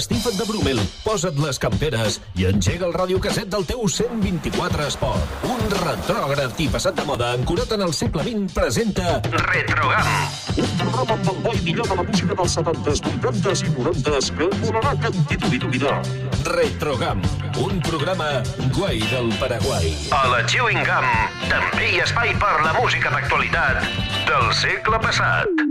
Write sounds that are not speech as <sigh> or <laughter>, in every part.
Empastifa't de Brumel, posa't les camperes i engega el radiocasset del teu 124 Esport. Un retrògraf i passat de moda ancorat en el segle XX presenta Retrogam. Un programa amb el bo i millor de la música dels 70s, 80s i 90s que volarà cantit i d'oblidar. Retrogam, un programa guai del Paraguai. A la Chewing Gum també hi ha espai per la música d'actualitat del segle passat.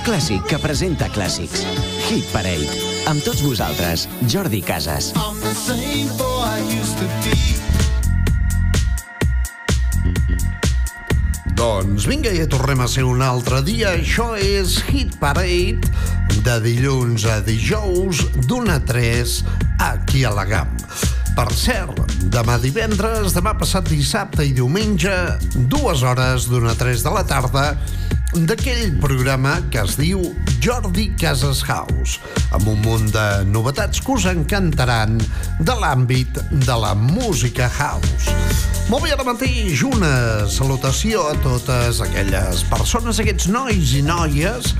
El clàssic que presenta clàssics. Hit Parade. Amb tots vosaltres, Jordi Casas. Doncs vinga, ja tornem a ser un altre dia. Això és Hit Parade, de dilluns a dijous, d'una a 3, aquí a la GAM. Per cert, demà divendres, demà passat dissabte i diumenge, dues hores d'una a 3 de la tarda, d'aquell programa que es diu Jordi Casas House, amb un munt de novetats que us encantaran de l'àmbit de la música house. Molt bé, ara mateix una salutació a totes aquelles persones, aquests nois i noies,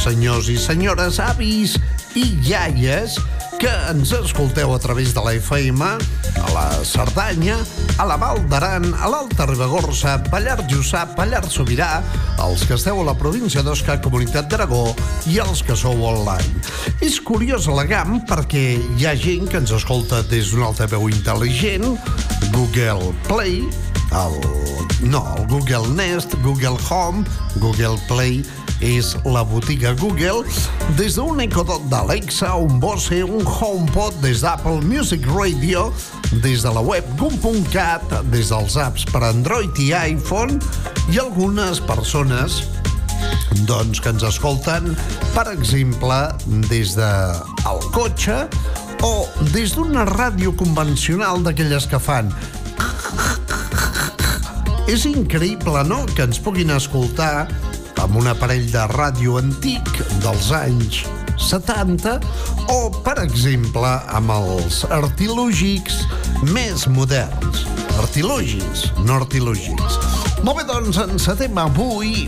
senyors i senyores, avis i iaies, que ens escolteu a través de la FM, a la Cerdanya, a la Val d'Aran, a l'Alta Ribagorça, Pallars Jussà, Pallars Sobirà, els que esteu a la província d'Osca, Comunitat d'Aragó i els que sou online. És curiós la GAM perquè hi ha gent que ens escolta des d'un altaveu intel·ligent, Google Play, el, no, el Google Nest, Google Home, Google Play, és la botiga Google, des d'un Echo Dot d'Alexa, un Bose, un HomePod des d'Apple Music Radio, des de la web gum.cat, des dels apps per Android i iPhone, i algunes persones doncs, que ens escolten, per exemple, des de el cotxe o des d'una ràdio convencional d'aquelles que fan és increïble, no?, que ens puguin escoltar amb un aparell de ràdio antic dels anys 70 o, per exemple, amb els artilúgics més moderns. Artilúgics, no artilúgics. Molt bé, doncs encetem avui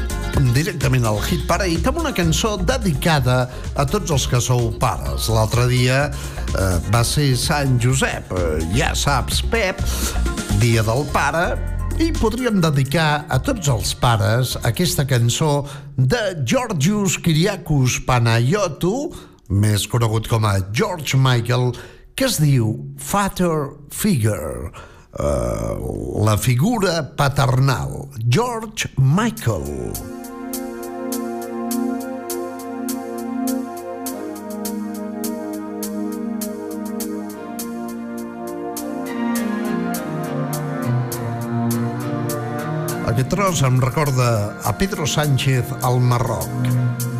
directament al Hit Parade amb una cançó dedicada a tots els que sou pares. L'altre dia eh, va ser Sant Josep, eh, ja saps, Pep, dia del pare, i podríem dedicar a tots els pares aquesta cançó de Georgios Kyriakos Panayotou, més conegut com a George Michael, que es diu Father Figure, uh, la figura paternal, George Michael. Aquest tros em recorda a Pedro Sánchez al Marroc.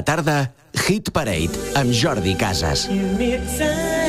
La tarda, Hit Parade amb Jordi Casas. Give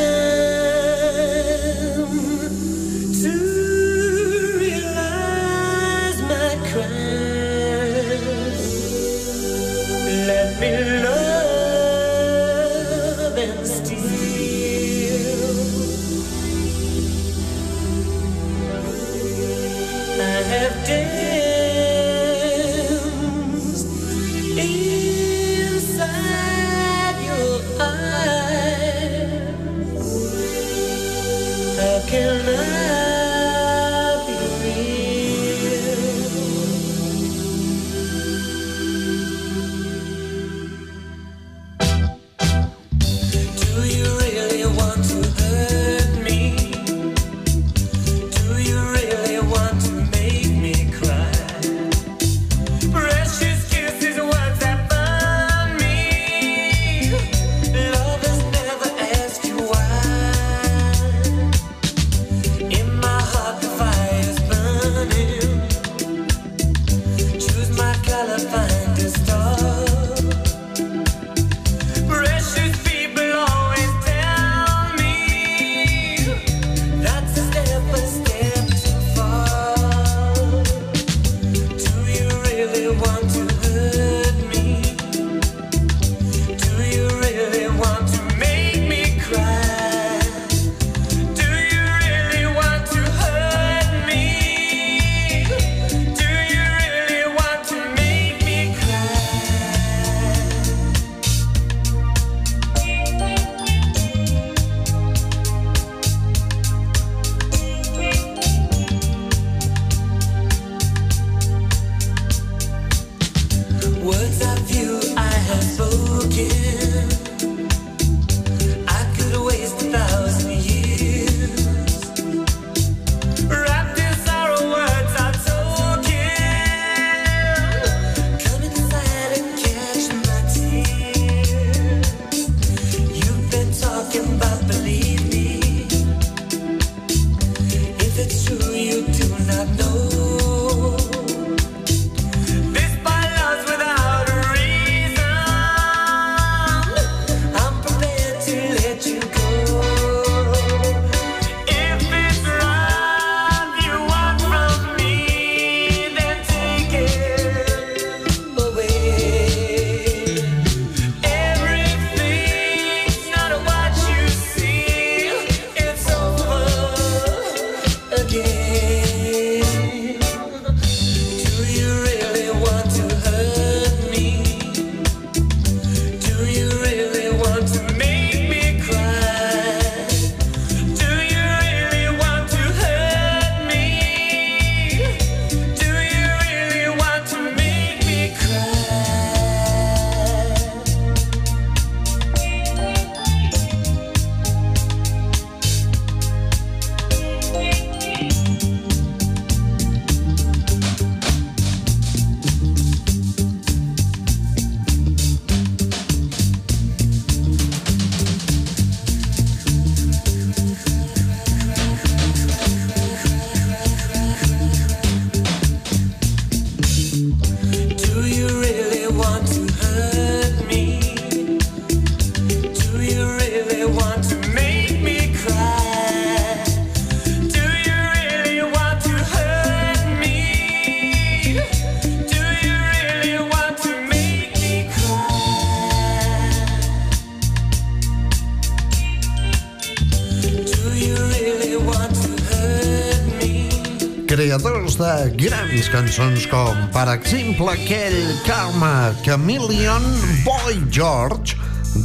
grans cançons com, per exemple, aquell Karma Chameleon Boy George,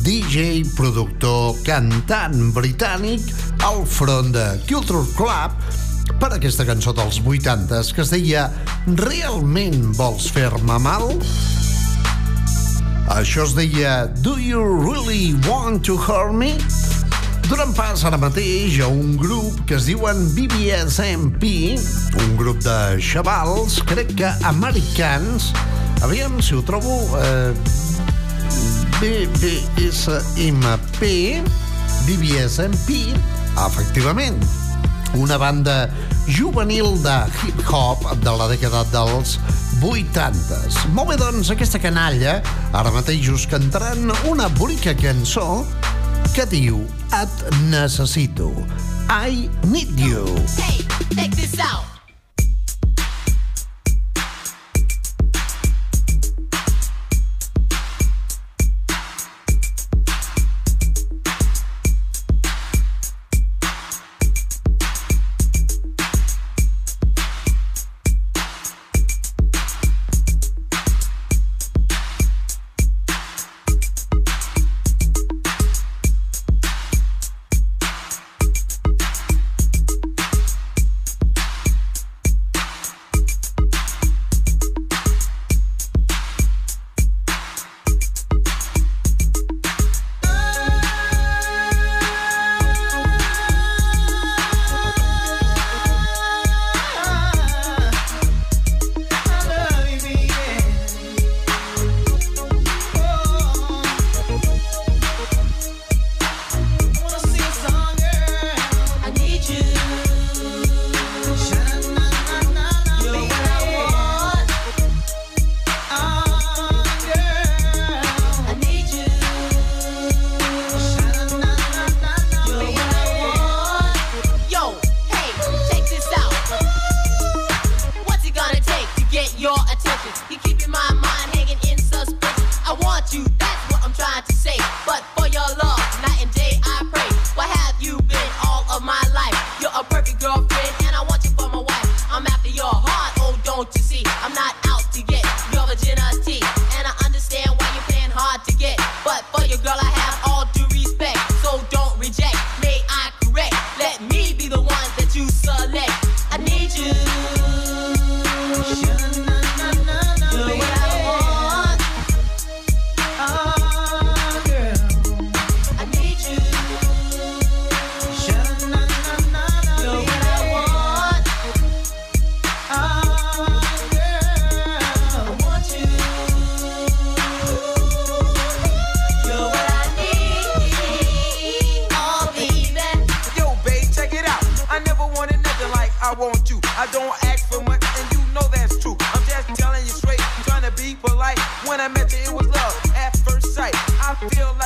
DJ, productor, cantant britànic al front de Culture Club per aquesta cançó dels 80s que es deia Realment vols fer-me mal? Això es deia Do you really want to hurt me? Donant pas ara mateix a un grup que es diuen BBSMP, un grup de xavals, crec que americans, aviam si ho trobo, eh, BBSMP, BBSMP, efectivament, una banda juvenil de hip-hop de la dècada dels 80s. Molt bé, doncs, aquesta canalla ara mateix us cantaran una bonica cançó I need you. Hey, this out. Feel like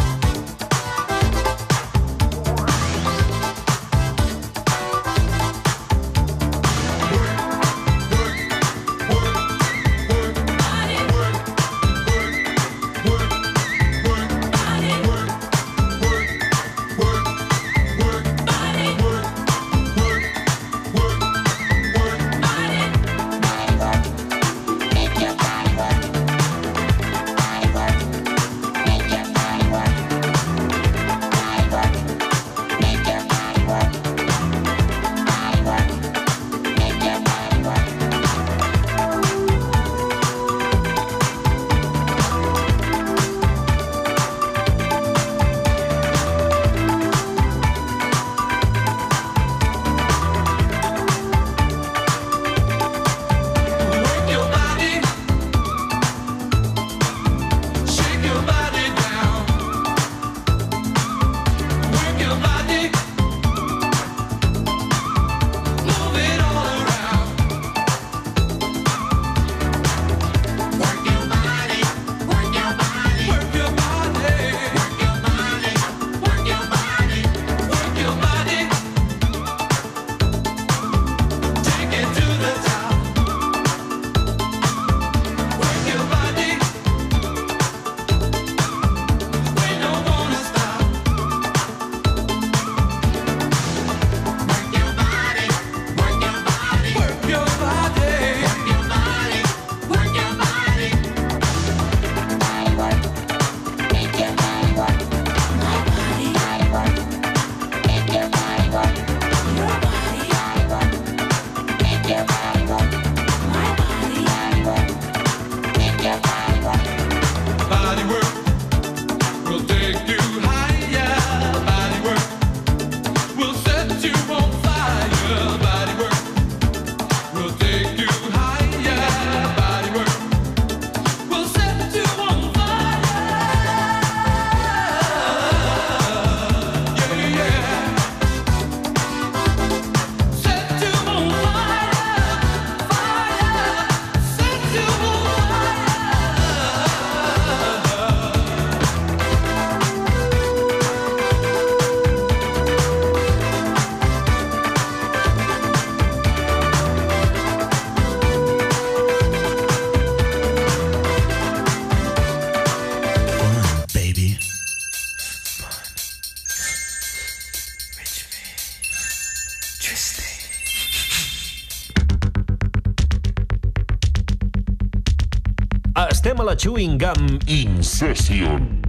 Covingam In Session.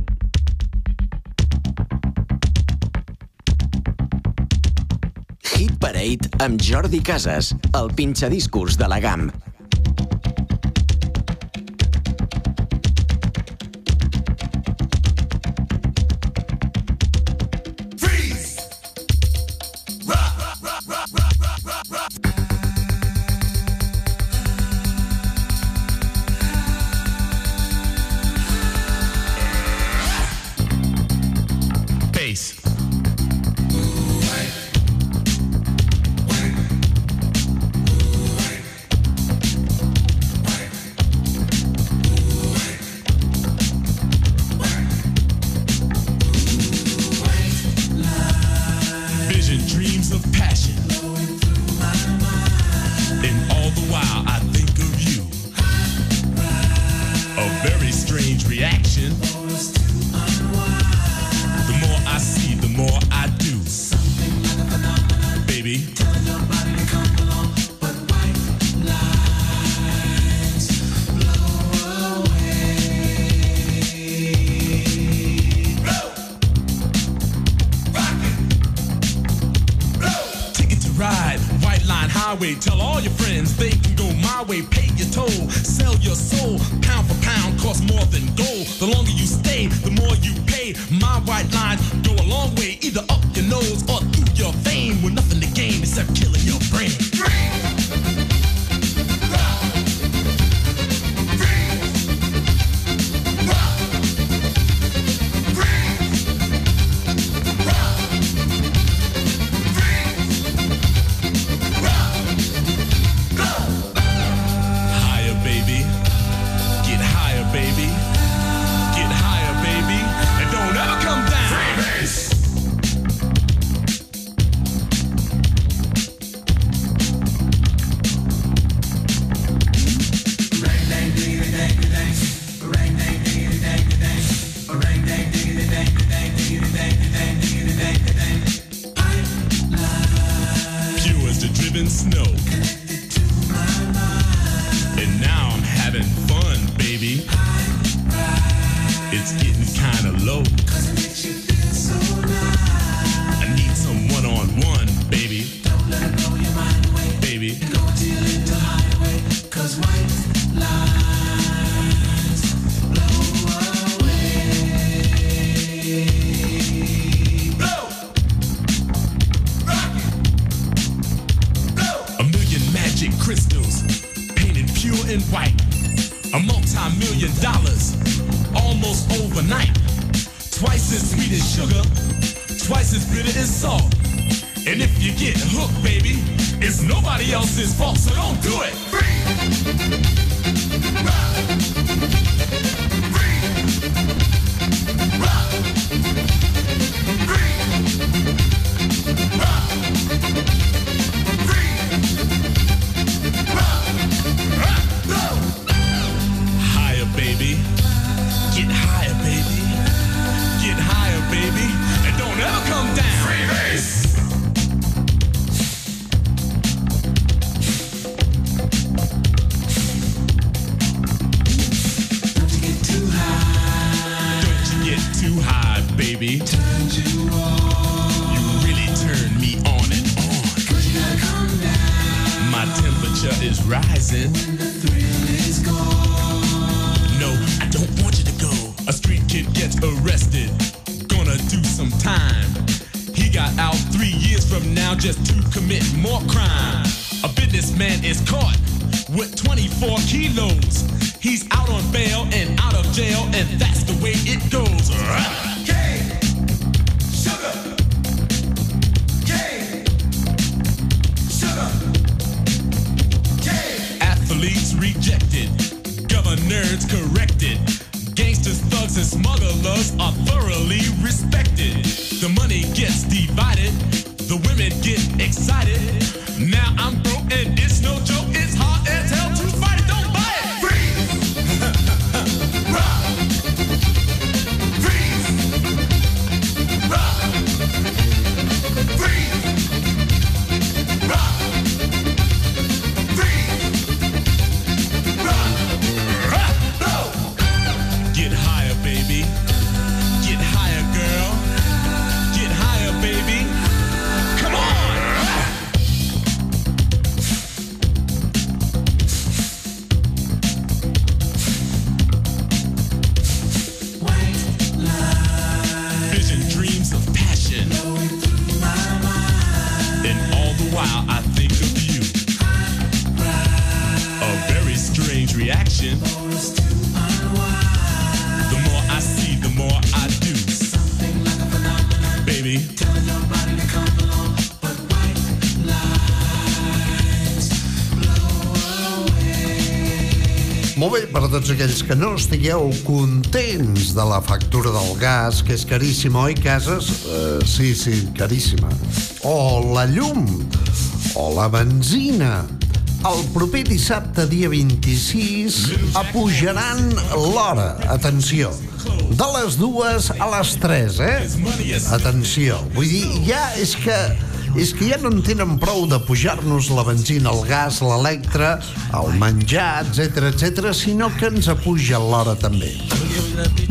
Hit Parade amb Jordi Casas, el pinxadiscurs de la GAM. a multi-million dollars almost overnight. Twice as sweet as sugar, twice as bitter as salt. And if you get hooked, baby, it's nobody else's fault, so don't do it. Free. Ride. Aquells que no estigueu contents de la factura del gas, que és caríssima, oi, cases? Uh, sí, sí, caríssima. O la llum, o la benzina. El proper dissabte, dia 26, apujaran l'hora. Atenció, de les dues a les 3, eh? Atenció, vull dir, ja és que és que ja no en tenen prou de pujar-nos la benzina, el gas, l'electre, el menjar, etc etc, sinó que ens apuja l'hora també.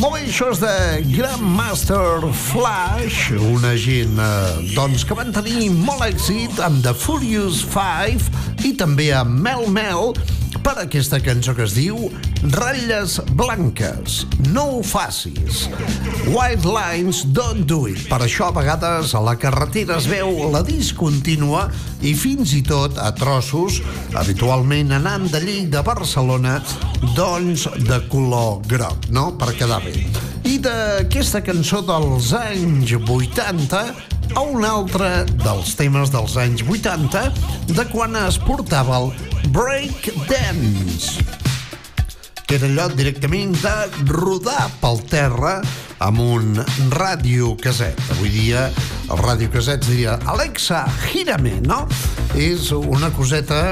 Molt bé, això és de Grandmaster Flash, una gent eh, doncs, que van tenir molt èxit amb The Furious Five i també amb Mel Mel per aquesta cançó que es diu Ratlles blanques, no ho facis. White lines, don't do it. Per això a vegades a la carretera es veu la discontínua i fins i tot a trossos, habitualment anant de Lleida a Barcelona, doncs de color groc, no? Per quedar bé. I d'aquesta cançó dels anys 80 a un altre dels temes dels anys 80 de quan es portava el break dance que era allò directament de rodar pel terra amb un radiocaset. Avui dia el radiocaset diria Alexa, gírame, no? És una coseta,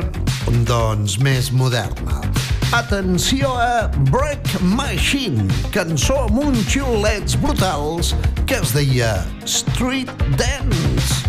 doncs, més moderna. Atenció a Break Machine, cançó amb uns xiulets brutals que es deia Street Dance.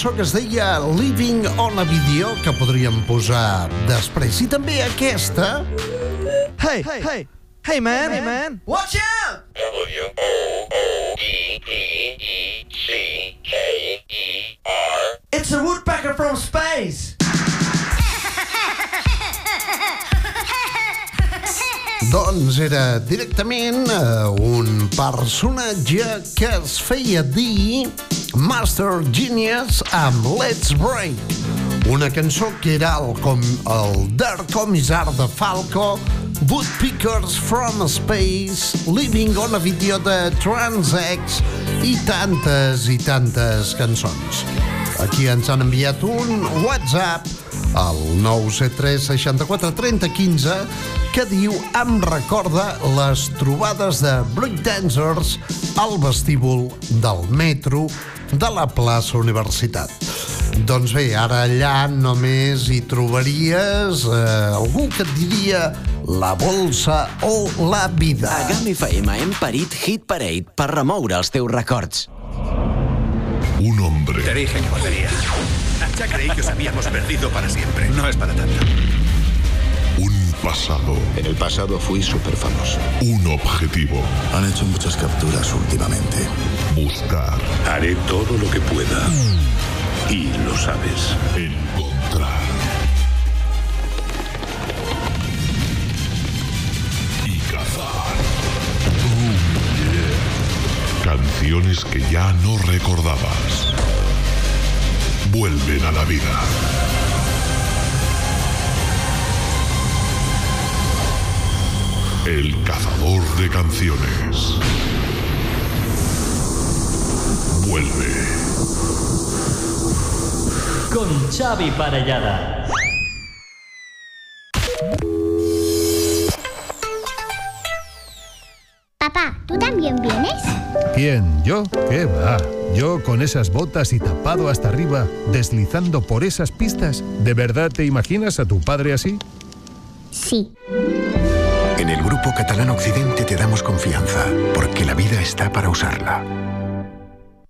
Cançó que es deia Living on a Video que podríem posar després. I també aquesta... Hey, hey, hey, hey, man, hey, man. Watch out! It's a woodpecker from space. <laughs> Doncs era directament eh, un personatge que es feia dir Master Genius amb Let's Break. Una cançó que era el, com, el Der Comissar de Falco, Woodpeckers from Space, Living on a Video de Transex i tantes i tantes cançons. Aquí ens han enviat un WhatsApp al 973 64 30 15 que diu em recorda les trobades de breakdancers al vestíbul del metro de la plaça Universitat. Doncs bé, ara allà només hi trobaries eh, algú que et diria la bolsa o la vida. A GAM FM hem parit Hit Parade per remoure els teus records. Un hombre. Te dije que volvería. Ya creí que os habíamos perdido para siempre. No es para tanto. Pasado. En el pasado fui súper famoso. Un objetivo. Han hecho muchas capturas últimamente. Buscar. Haré todo lo que pueda. Y lo sabes. Encontrar. Y cazar. Oh, yeah. Canciones que ya no recordabas. Vuelven a la vida. El cazador de canciones. Vuelve. Con Xavi Parellada. Papá, ¿tú también vienes? ¿Quién? ¿Yo? ¿Qué va? Yo con esas botas y tapado hasta arriba, deslizando por esas pistas. ¿De verdad te imaginas a tu padre así? Sí. Catalán Occidente te damos confianza, porque la vida está para usarla.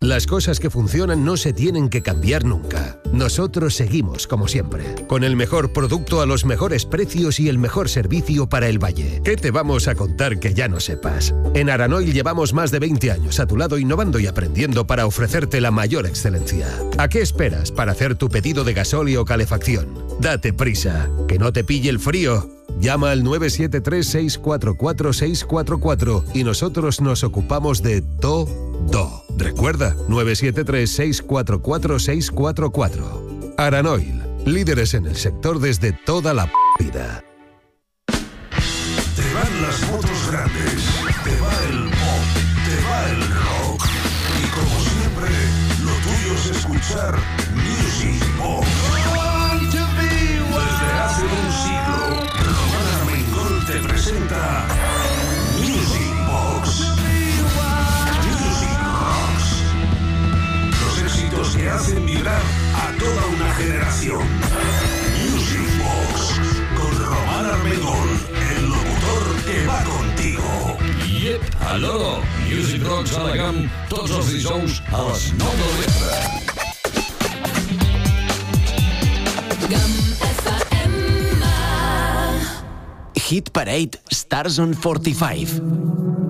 Las cosas que funcionan no se tienen que cambiar nunca. Nosotros seguimos como siempre, con el mejor producto a los mejores precios y el mejor servicio para el valle. ¿Qué te vamos a contar que ya no sepas? En Aranoil llevamos más de 20 años a tu lado innovando y aprendiendo para ofrecerte la mayor excelencia. ¿A qué esperas para hacer tu pedido de gasóleo o calefacción? Date prisa, que no te pille el frío. Llama al 973-644-644 y nosotros nos ocupamos de todo. Recuerda, 973-644-644. Aranoil, líderes en el sector desde toda la vida. Te van las motos grandes, te va el pop, te va el rock. Y como siempre, lo tuyo es escuchar Music Box. Desde hace un siglo, Román Armengol te presenta que hacen vibrar a toda una generación. Music Box con Román Armengol, el locutor que va contigo. Yep, aló, Music Rocks a la GAM, tots els dijous a les 9 del vespre. Hit Parade Stars on 45.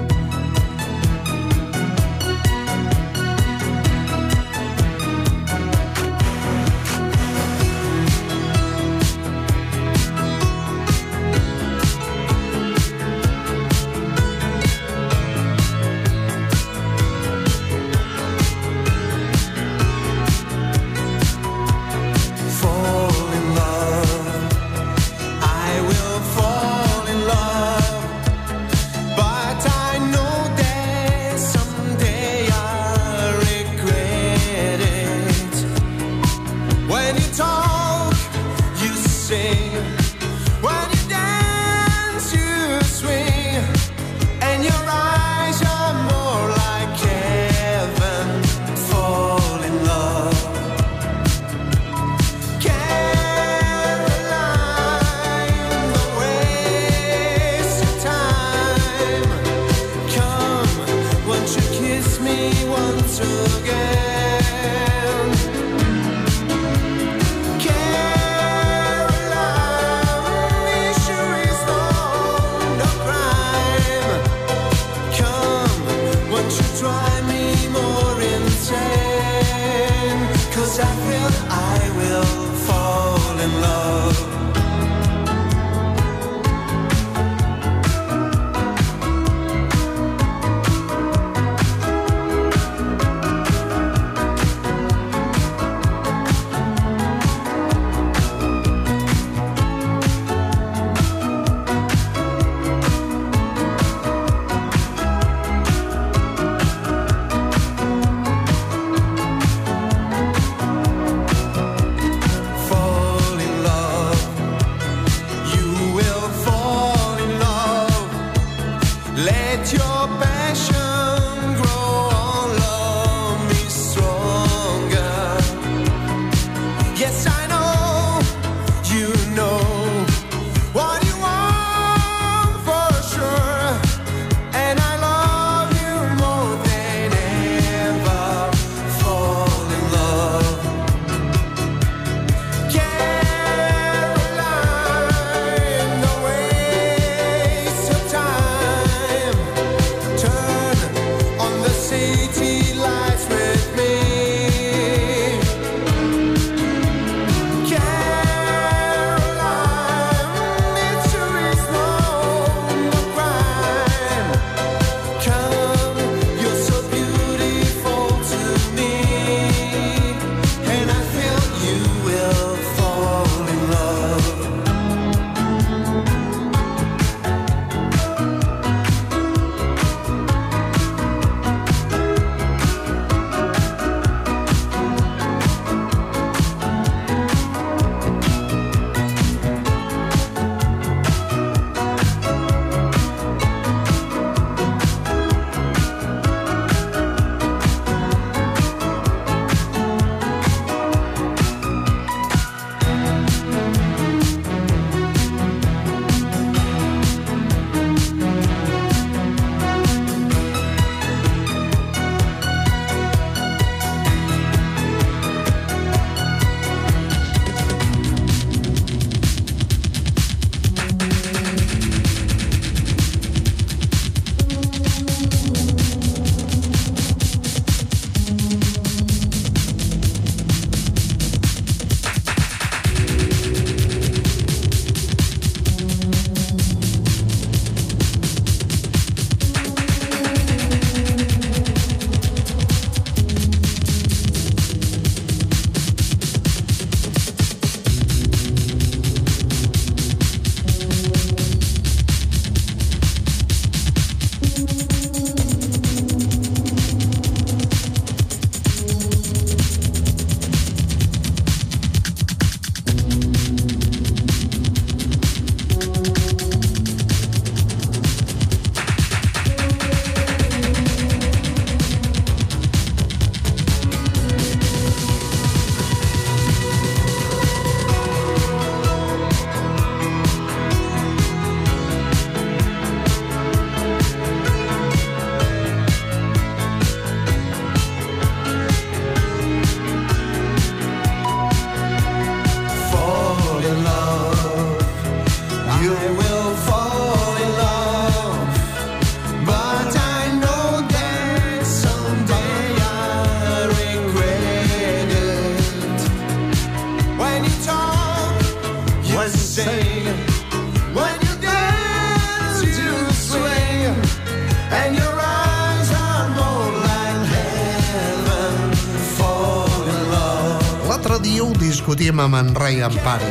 Amb en Ray. Aviam.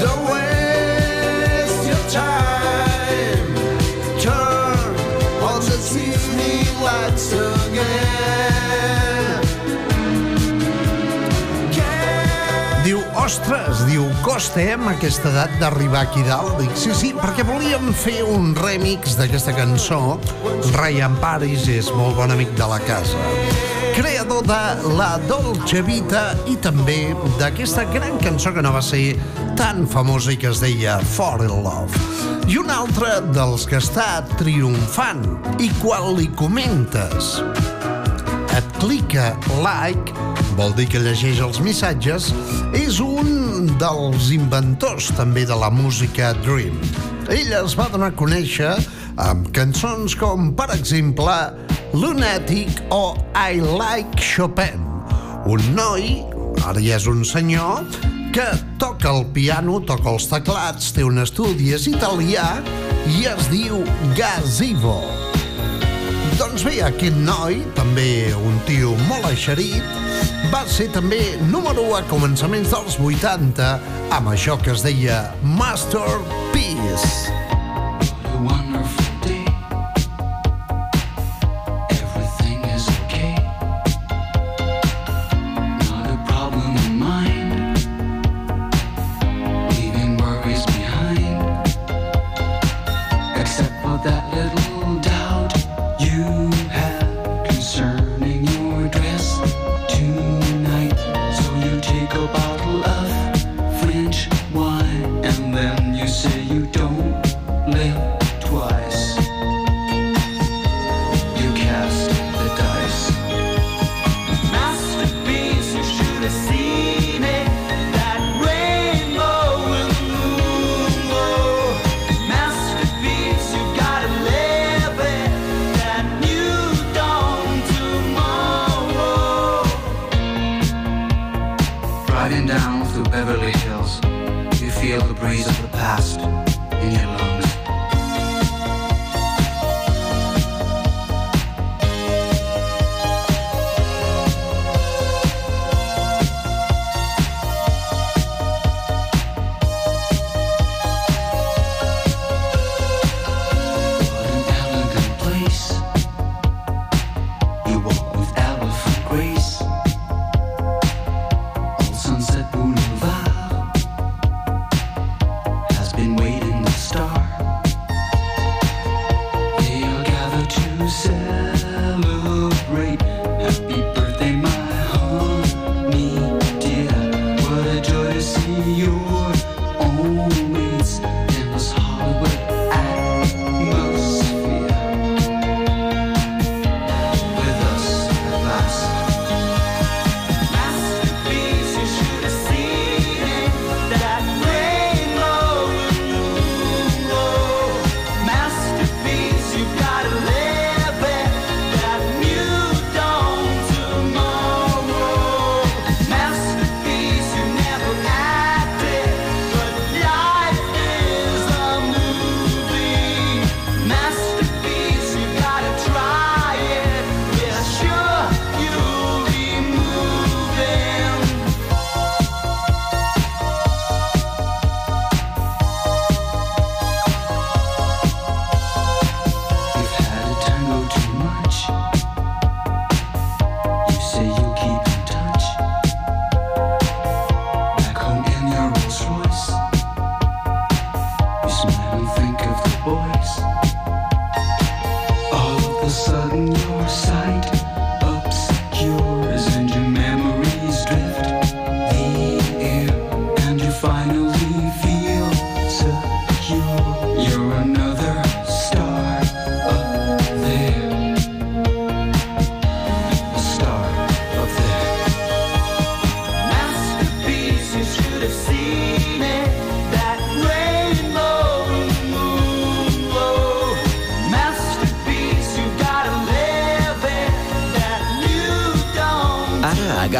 Don't waste your time. Turn on the evening lights again. Diu, ostres, diu, costa, eh, amb aquesta edat d'arribar aquí dalt? Dic, sí, sí, perquè volíem fer un remix d'aquesta cançó. Ryan Paris és molt bon amic de la casa. Creador de La Dolce Vita i també d'aquesta gran cançó que no va ser tan famosa i que es deia For in Love. I un altre dels que està triomfant i quan li comentes et clica like, vol dir que llegeix els missatges, és un dels inventors també de la música Dream. Ell es va donar a conèixer amb cançons com, per exemple, Lunatic o I Like Chopin. Un noi, ara ja és un senyor, que toca el piano, toca els teclats, té un estudi, és italià i es diu Gazivo. Doncs bé, aquest noi, també un tio molt eixerit, va ser també número 1 a començaments dels 80 amb això que es deia Masterpiece.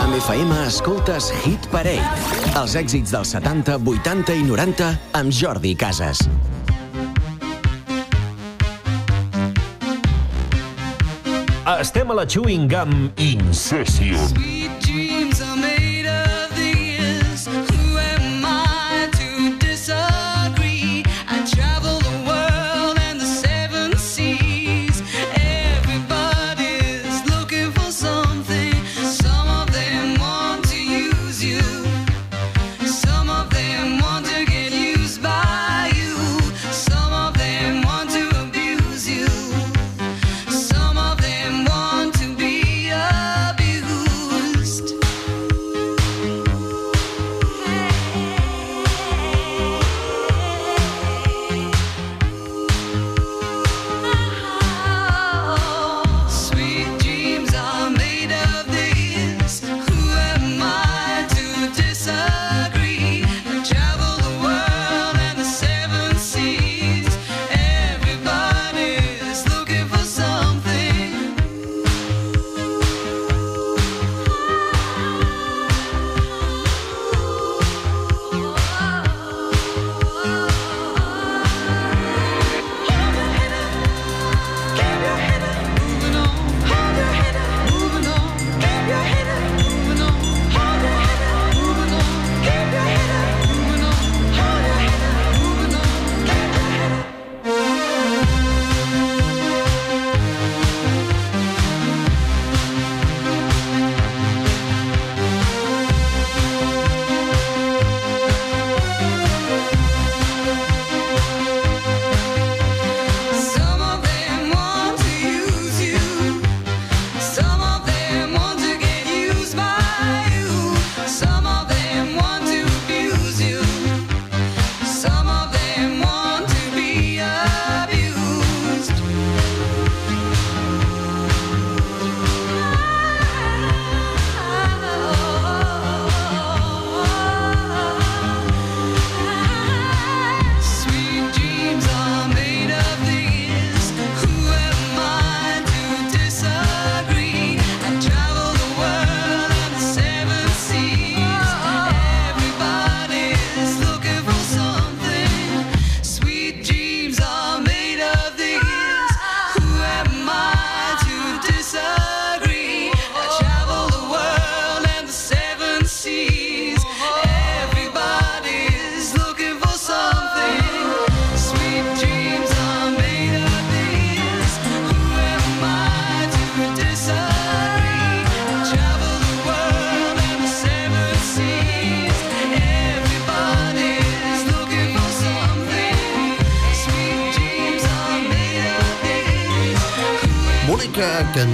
Ara a GAM FM escoltes Hit Parade, els èxits dels 70, 80 i 90 amb Jordi Casas. Estem a la Chewing Gum Incession.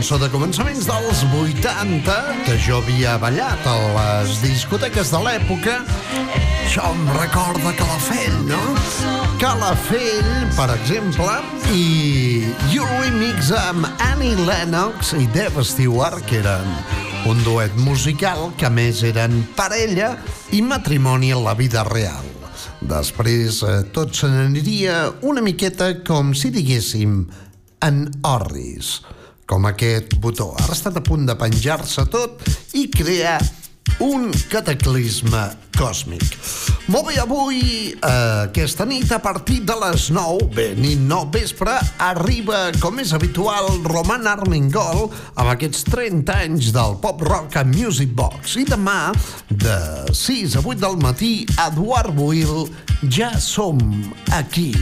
Cançó de començaments dels 80 que jo havia ballat a les discoteques de l'època. Això em recorda Calafell, no? Calafell, per exemple, i Eurythmics amb Annie Lennox i Dave Stewart, que eren un duet musical que més eren parella i matrimoni en la vida real. Després eh, tot se n'aniria una miqueta com si diguéssim en orris, com aquest botó. Ha estat a punt de penjar-se tot i crear un cataclisme còsmic. Molt bé, avui, eh, aquesta nit, a partir de les 9, bé, nit no, vespre, arriba, com és habitual, Roman Armengol amb aquests 30 anys del pop-rock a Music Box. I demà, de 6 a 8 del matí, Eduard Buil, ja som aquí.